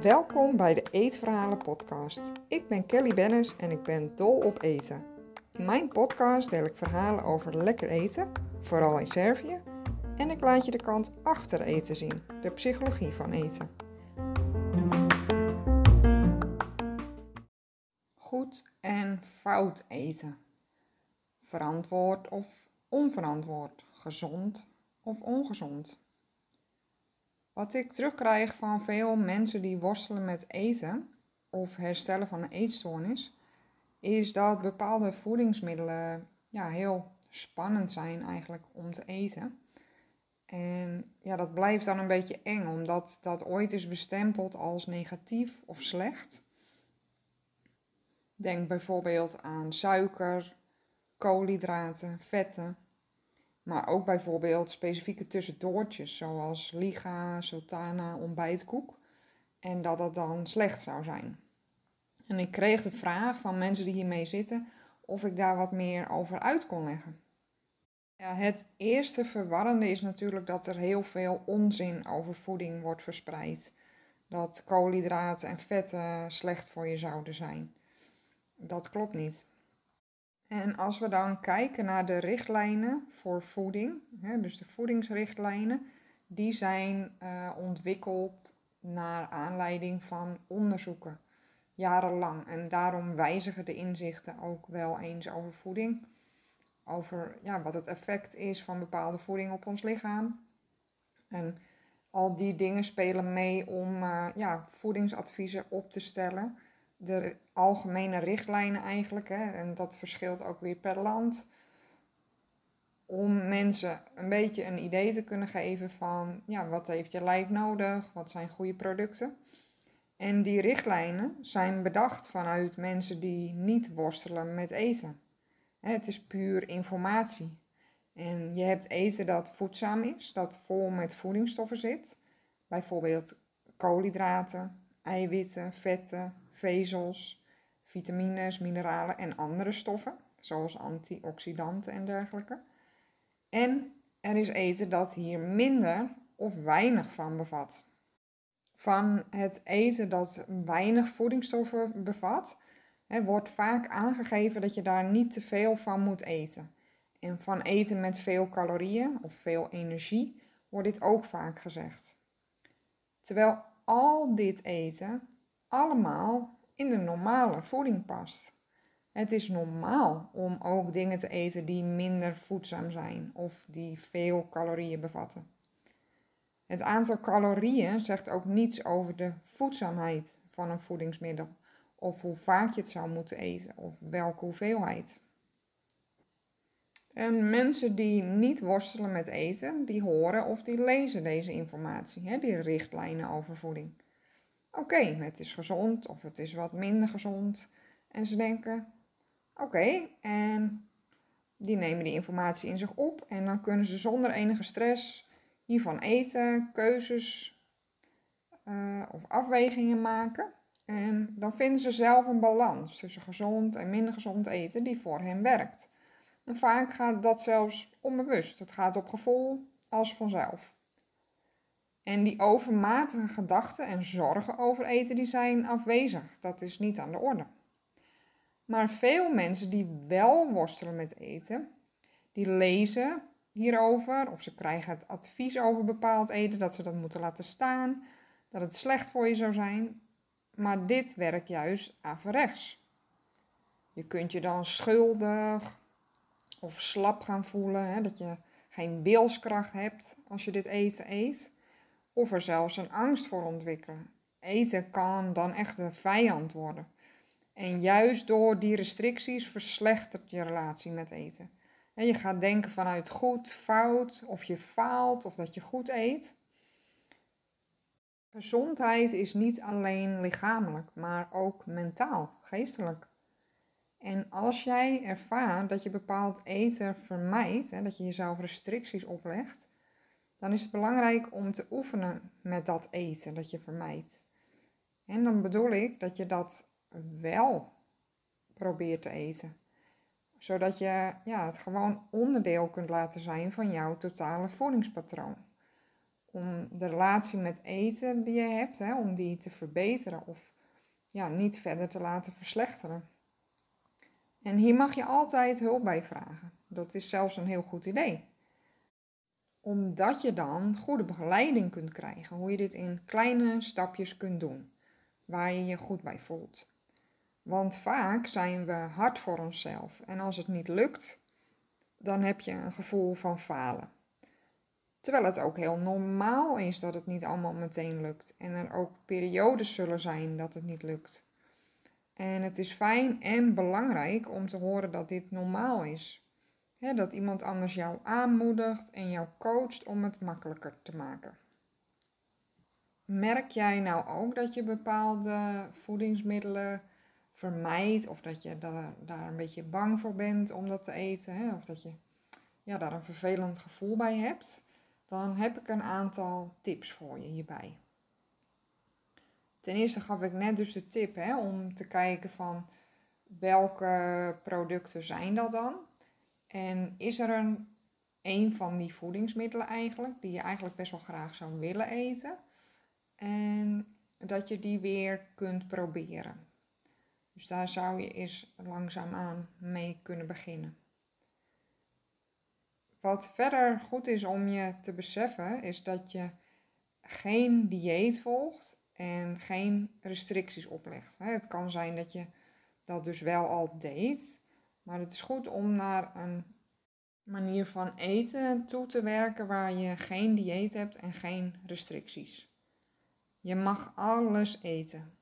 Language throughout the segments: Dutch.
Welkom bij de Eetverhalen podcast. Ik ben Kelly Bennis en ik ben dol op eten. In mijn podcast deel ik verhalen over lekker eten, vooral in Servië, en ik laat je de kant achter eten zien, de psychologie van eten. Goed en fout eten. Verantwoord of onverantwoord, gezond of ongezond. Wat ik terugkrijg van veel mensen die worstelen met eten of herstellen van een eetstoornis, is dat bepaalde voedingsmiddelen ja, heel spannend zijn eigenlijk om te eten. En ja, dat blijft dan een beetje eng, omdat dat ooit is bestempeld als negatief of slecht. Denk bijvoorbeeld aan suiker, koolhydraten, vetten. Maar ook bijvoorbeeld specifieke tussendoortjes, zoals liga, sultana, ontbijtkoek. En dat dat dan slecht zou zijn. En ik kreeg de vraag van mensen die hiermee zitten of ik daar wat meer over uit kon leggen. Ja, het eerste verwarrende is natuurlijk dat er heel veel onzin over voeding wordt verspreid. Dat koolhydraten en vetten slecht voor je zouden zijn. Dat klopt niet. En als we dan kijken naar de richtlijnen voor voeding, hè, dus de voedingsrichtlijnen, die zijn uh, ontwikkeld naar aanleiding van onderzoeken, jarenlang. En daarom wijzigen de inzichten ook wel eens over voeding, over ja, wat het effect is van bepaalde voeding op ons lichaam. En al die dingen spelen mee om uh, ja, voedingsadviezen op te stellen de algemene richtlijnen eigenlijk. Hè, en dat verschilt ook weer per land. Om mensen een beetje een idee te kunnen geven van ja, wat heeft je lijf nodig, wat zijn goede producten. En die richtlijnen zijn bedacht vanuit mensen die niet worstelen met eten. Het is puur informatie. En je hebt eten dat voedzaam is, dat vol met voedingsstoffen zit. Bijvoorbeeld koolhydraten, eiwitten, vetten, vezels, vitamines, mineralen en andere stoffen, zoals antioxidanten en dergelijke. En er is eten dat hier minder of weinig van bevat. Van het eten dat weinig voedingsstoffen bevat, hè, wordt vaak aangegeven dat je daar niet te veel van moet eten. En van eten met veel calorieën of veel energie wordt dit ook vaak gezegd. Terwijl al dit eten allemaal in de normale voeding past. Het is normaal om ook dingen te eten die minder voedzaam zijn of die veel calorieën bevatten. Het aantal calorieën zegt ook niets over de voedzaamheid van een voedingsmiddel of hoe vaak je het zou moeten eten of welke hoeveelheid. En mensen die niet worstelen met eten, die horen of die lezen deze informatie, hè, die richtlijnen over voeding oké, het is gezond of het is wat minder gezond. En ze denken, oké, en die nemen die informatie in zich op en dan kunnen ze zonder enige stress hiervan eten, keuzes uh, of afwegingen maken. En dan vinden ze zelf een balans tussen gezond en minder gezond eten die voor hen werkt. En vaak gaat dat zelfs onbewust. Het gaat op gevoel als vanzelf. En die overmatige gedachten en zorgen over eten, die zijn afwezig. Dat is niet aan de orde. Maar veel mensen die wel worstelen met eten, die lezen hierover of ze krijgen het advies over bepaald eten dat ze dat moeten laten staan, dat het slecht voor je zou zijn. Maar dit werkt juist averechts. Je kunt je dan schuldig of slap gaan voelen, hè, dat je geen wilskracht hebt als je dit eten eet of er zelfs een angst voor ontwikkelen. Eten kan dan echt een vijand worden. En juist door die restricties verslechtert je relatie met eten. En je gaat denken vanuit goed, fout, of je faalt of dat je goed eet. Gezondheid is niet alleen lichamelijk, maar ook mentaal, geestelijk. En als jij ervaart dat je bepaald eten vermijdt, hè, dat je jezelf restricties oplegt, dan is het belangrijk om te oefenen met dat eten dat je vermijdt. En dan bedoel ik dat je dat wel probeert te eten. Zodat je ja, het gewoon onderdeel kunt laten zijn van jouw totale voedingspatroon. Om de relatie met eten die je hebt, hè, om die te verbeteren of ja, niet verder te laten verslechteren. En hier mag je altijd hulp bij vragen. Dat is zelfs een heel goed idee. Omdat je dan goede begeleiding kunt krijgen, hoe je dit in kleine stapjes kunt doen, waar je je goed bij voelt. Want vaak zijn we hard voor onszelf en als het niet lukt, dan heb je een gevoel van falen. Terwijl het ook heel normaal is dat het niet allemaal meteen lukt en er ook periodes zullen zijn dat het niet lukt. En het is fijn en belangrijk om te horen dat dit normaal is. Dat iemand anders jou aanmoedigt en jou coacht om het makkelijker te maken. Merk jij nou ook dat je bepaalde voedingsmiddelen vermijdt of dat je daar, een beetje bang voor bent om dat te eten, of dat je ja, daar een vervelend gevoel bij hebt? Dan heb ik een aantal tips voor je hierbij. Ten eerste gaf ik net dus de tip om te kijken van welke producten zijn dat dan? En is er een, een van die voedingsmiddelen eigenlijk, die je eigenlijk best wel graag zou willen eten? En dat je die weer kunt proberen. Dus daar zou je eens langzaamaan mee kunnen beginnen. Wat verder goed is om je te beseffen, is dat je geen dieet volgt en geen restricties oplegt. Het kan zijn dat je dat dus wel al deed, maar het is goed om naar een manier van eten toe te werken waar je geen dieet hebt en geen restricties. Je mag alles eten.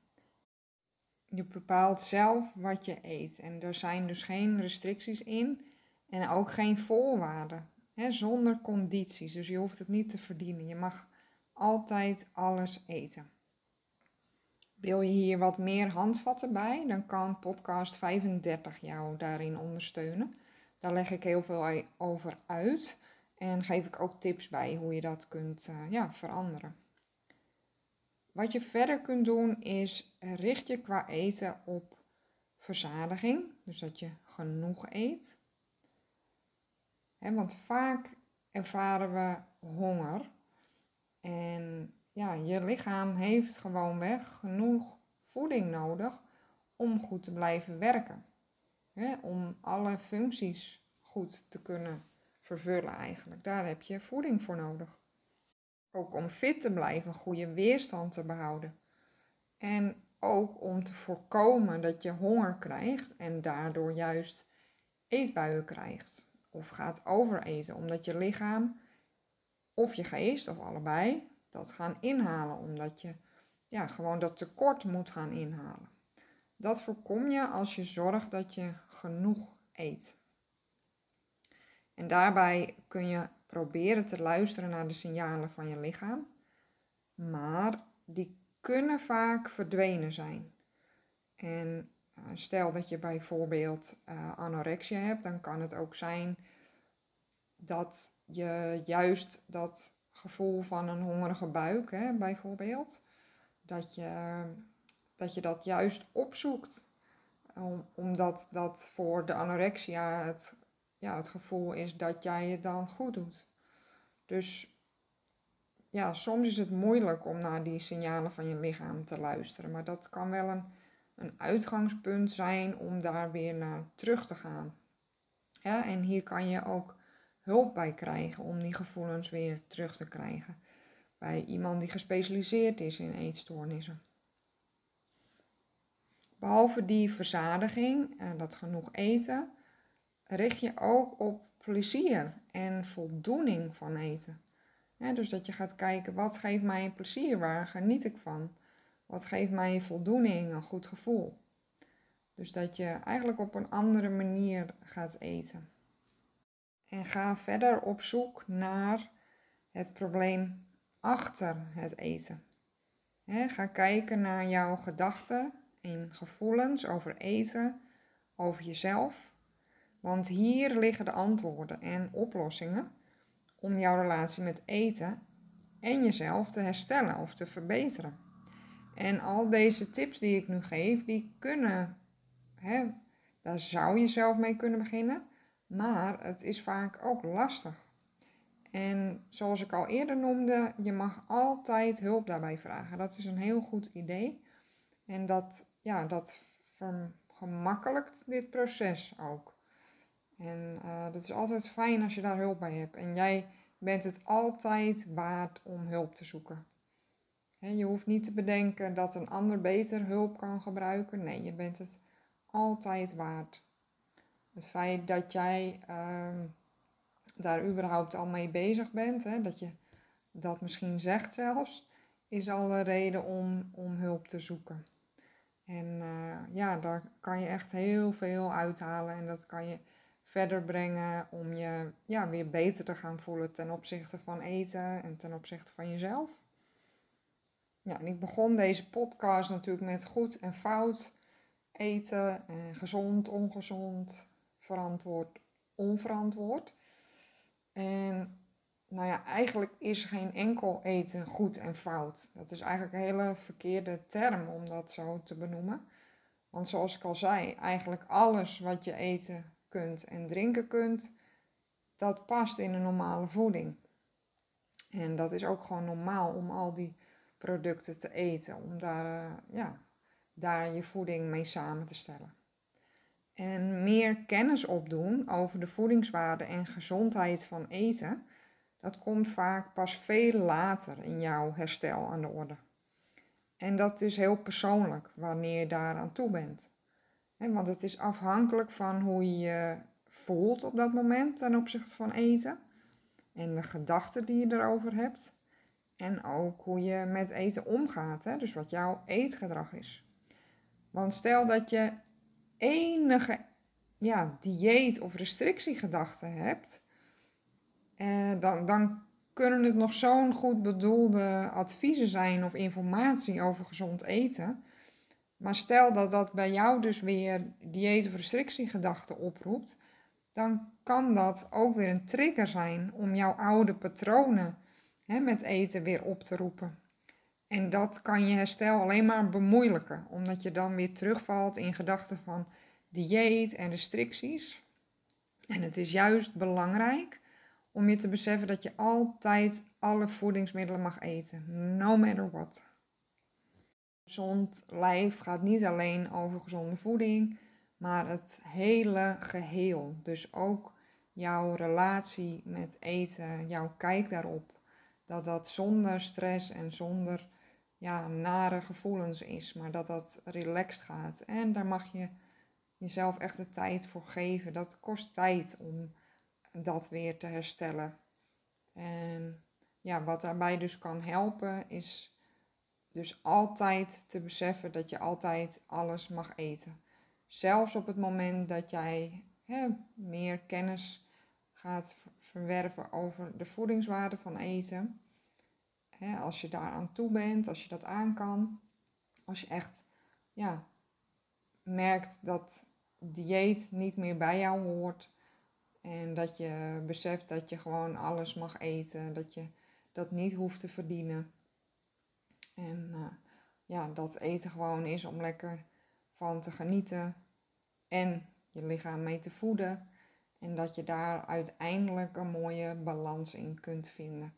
Je bepaalt zelf wat je eet en er zijn dus geen restricties in en ook geen voorwaarden, hè, zonder condities. Dus je hoeft het niet te verdienen. Je mag altijd alles eten. Wil je hier wat meer handvatten bij, dan kan podcast 35 jou daarin ondersteunen. Daar leg ik heel veel over uit en geef ik ook tips bij hoe je dat kunt uh, ja, veranderen. Wat je verder kunt doen is richt je qua eten op verzadiging, dus dat je genoeg eet. want vaak ervaren we honger en ja, je lichaam heeft gewoonweg genoeg voeding nodig om goed te blijven werken. om alle functies goed te kunnen vervullen eigenlijk. Daar heb je voeding voor nodig. Ook om fit te blijven, goede weerstand te behouden. En ook om te voorkomen dat je honger krijgt en daardoor juist eetbuien krijgt. Of gaat overeten, omdat je lichaam of je geest of allebei dat gaan inhalen, omdat je ja, gewoon dat tekort moet gaan inhalen. Dat voorkom je als je zorgt dat je genoeg eet. En daarbij kun je proberen te luisteren naar de signalen van je lichaam, maar die kunnen vaak verdwenen zijn. En eh, stel dat je bijvoorbeeld uh, anorexia hebt, dan kan het ook zijn dat je juist dat gevoel van een hongerige buik, hè, bijvoorbeeld. Dat je, dat je dat juist opzoekt. Om, omdat dat voor de anorexia het, ja, het gevoel is dat jij het dan goed doet. Dus ja, soms is het moeilijk om naar die signalen van je lichaam te luisteren. Maar dat kan wel een, een uitgangspunt zijn om daar weer naar terug te gaan. Ja, en hier kan je ook hulp bij krijgen om die gevoelens weer terug te krijgen. Bij iemand die gespecialiseerd is in eetstoornissen. Behalve die verzadiging en dat genoeg eten, richt je ook op plezier en voldoening van eten. dus dat je gaat kijken, wat geeft mij plezier, waar geniet ik van? Wat geeft mij voldoening, een goed gevoel? Dus dat je eigenlijk op een andere manier gaat eten. En ga verder op zoek naar het probleem achter het eten. ga kijken naar jouw gedachten en gevoelens over eten, over jezelf. Want hier liggen de antwoorden en oplossingen om jouw relatie met eten en jezelf te herstellen of te verbeteren. En al deze tips die ik nu geef, die kunnen Daar zou je zelf mee kunnen beginnen, maar het is vaak ook lastig. En zoals ik al eerder noemde, je mag altijd hulp daarbij vragen. Dat is een heel goed idee. En dat, ja, dat vergemakkelijkt dit proces ook. En uh, dat is altijd fijn als je daar hulp bij hebt. En jij bent het altijd waard om hulp te zoeken. je hoeft niet te bedenken dat een ander beter hulp kan gebruiken. Nee, je bent het altijd waard. Het feit dat jij ehm, daar überhaupt al mee bezig bent, hè, dat je dat misschien zegt zelfs, is al een reden om, om hulp te zoeken. En uh, ja, daar kan je echt heel veel uithalen en dat kan je verder brengen om je ja, weer beter te gaan voelen ten opzichte van eten en ten opzichte van jezelf. Ja, en ik begon deze podcast natuurlijk met goed en fout eten, en gezond, ongezond, verantwoord, onverantwoord. En nou ja, eigenlijk is geen enkel eten goed en fout. Dat is eigenlijk een hele verkeerde term om dat zo te benoemen. Want zoals ik al zei, eigenlijk alles wat je eten kunt en drinken kunt, dat past in een normale voeding. En dat is ook gewoon normaal om al die producten te eten, om daar, uh, ja, daar je voeding mee samen te stellen. En meer kennis opdoen over de voedingswaarde en gezondheid van eten, dat komt vaak pas veel later in jouw herstel aan de orde. En dat is heel persoonlijk wanneer je daar aan toe bent. want het is afhankelijk van hoe je je voelt op dat moment ten opzichte van eten. En de gedachten die je erover hebt. En ook hoe je met eten omgaat. Dus wat jouw eetgedrag is. Want stel dat je enige ja, dieet- of restrictiegedachten hebt, eh, dan, dan kunnen het nog zo'n goed bedoelde adviezen zijn of informatie over gezond eten. Maar stel dat dat bij jou dus weer dieet- of restrictiegedachten oproept, dan kan dat ook weer een trigger zijn om jouw oude patronen hè, met eten weer op te roepen. En dat kan je herstel alleen maar bemoeilijken, omdat je dan weer terugvalt in gedachten van dieet en restricties. En het is juist belangrijk om je te beseffen dat je altijd alle voedingsmiddelen mag eten, no matter what. Gezond lijf gaat niet alleen over gezonde voeding, maar het hele geheel. Dus ook jouw relatie met eten, jouw kijk daarop. Dat dat zonder stress en zonder ja, nare gevoelens is, maar dat dat relaxed gaat. En daar mag je jezelf echt de tijd voor geven. Dat kost tijd om dat weer te herstellen. En ja, wat daarbij dus kan helpen is dus altijd te beseffen dat je altijd alles mag eten. Zelfs op het moment dat jij hè, meer kennis gaat verwerven over de voedingswaarde van eten. Hè, als je daar aan toe bent, als je dat aan kan. Als je echt ja, merkt dat dieet niet meer bij jou hoort. En dat je beseft dat je gewoon alles mag eten. Dat je dat niet hoeft te verdienen. En uh, ja, dat eten gewoon is om lekker van te genieten. En je lichaam mee te voeden. En dat je daar uiteindelijk een mooie balans in kunt vinden.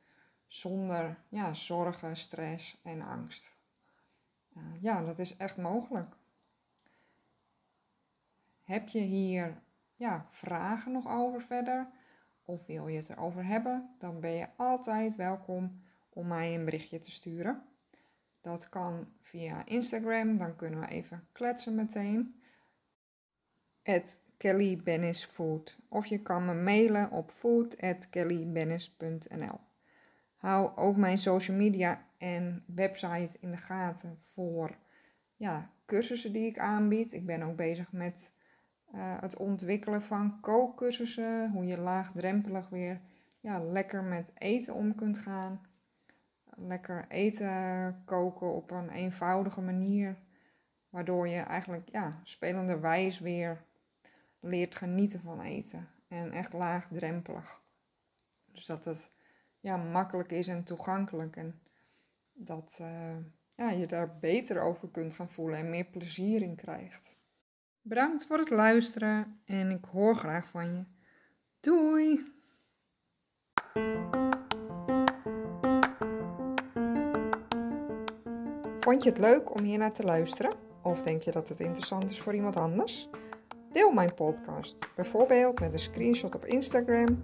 Zonder ja, zorgen, stress en angst. Ja, dat is echt mogelijk. Heb je hier ja, vragen nog over verder? Of wil je het erover hebben? Dan ben je altijd welkom om mij een berichtje te sturen. Dat kan via Instagram, dan kunnen we even kletsen meteen. At Kelly Food. Of je kan me mailen op food@kellybennis.nl. Hou ook mijn social media en website in de gaten voor ja, cursussen die ik aanbied. Ik ben ook bezig met uh, het ontwikkelen van kookcursussen, hoe je laagdrempelig weer ja, lekker met eten om kunt gaan. Lekker eten koken op een eenvoudige manier, waardoor je eigenlijk ja, spelenderwijs weer leert genieten van eten. En echt laagdrempelig. Dus dat het ja, makkelijk is en toegankelijk. En dat uh, ja, je daar beter over kunt gaan voelen en meer plezier in krijgt. Bedankt voor het luisteren en ik hoor graag van je. Doei! Vond je het leuk om hier naar te luisteren? Of denk je dat het interessant is voor iemand anders? Deel mijn podcast, bijvoorbeeld met een screenshot op Instagram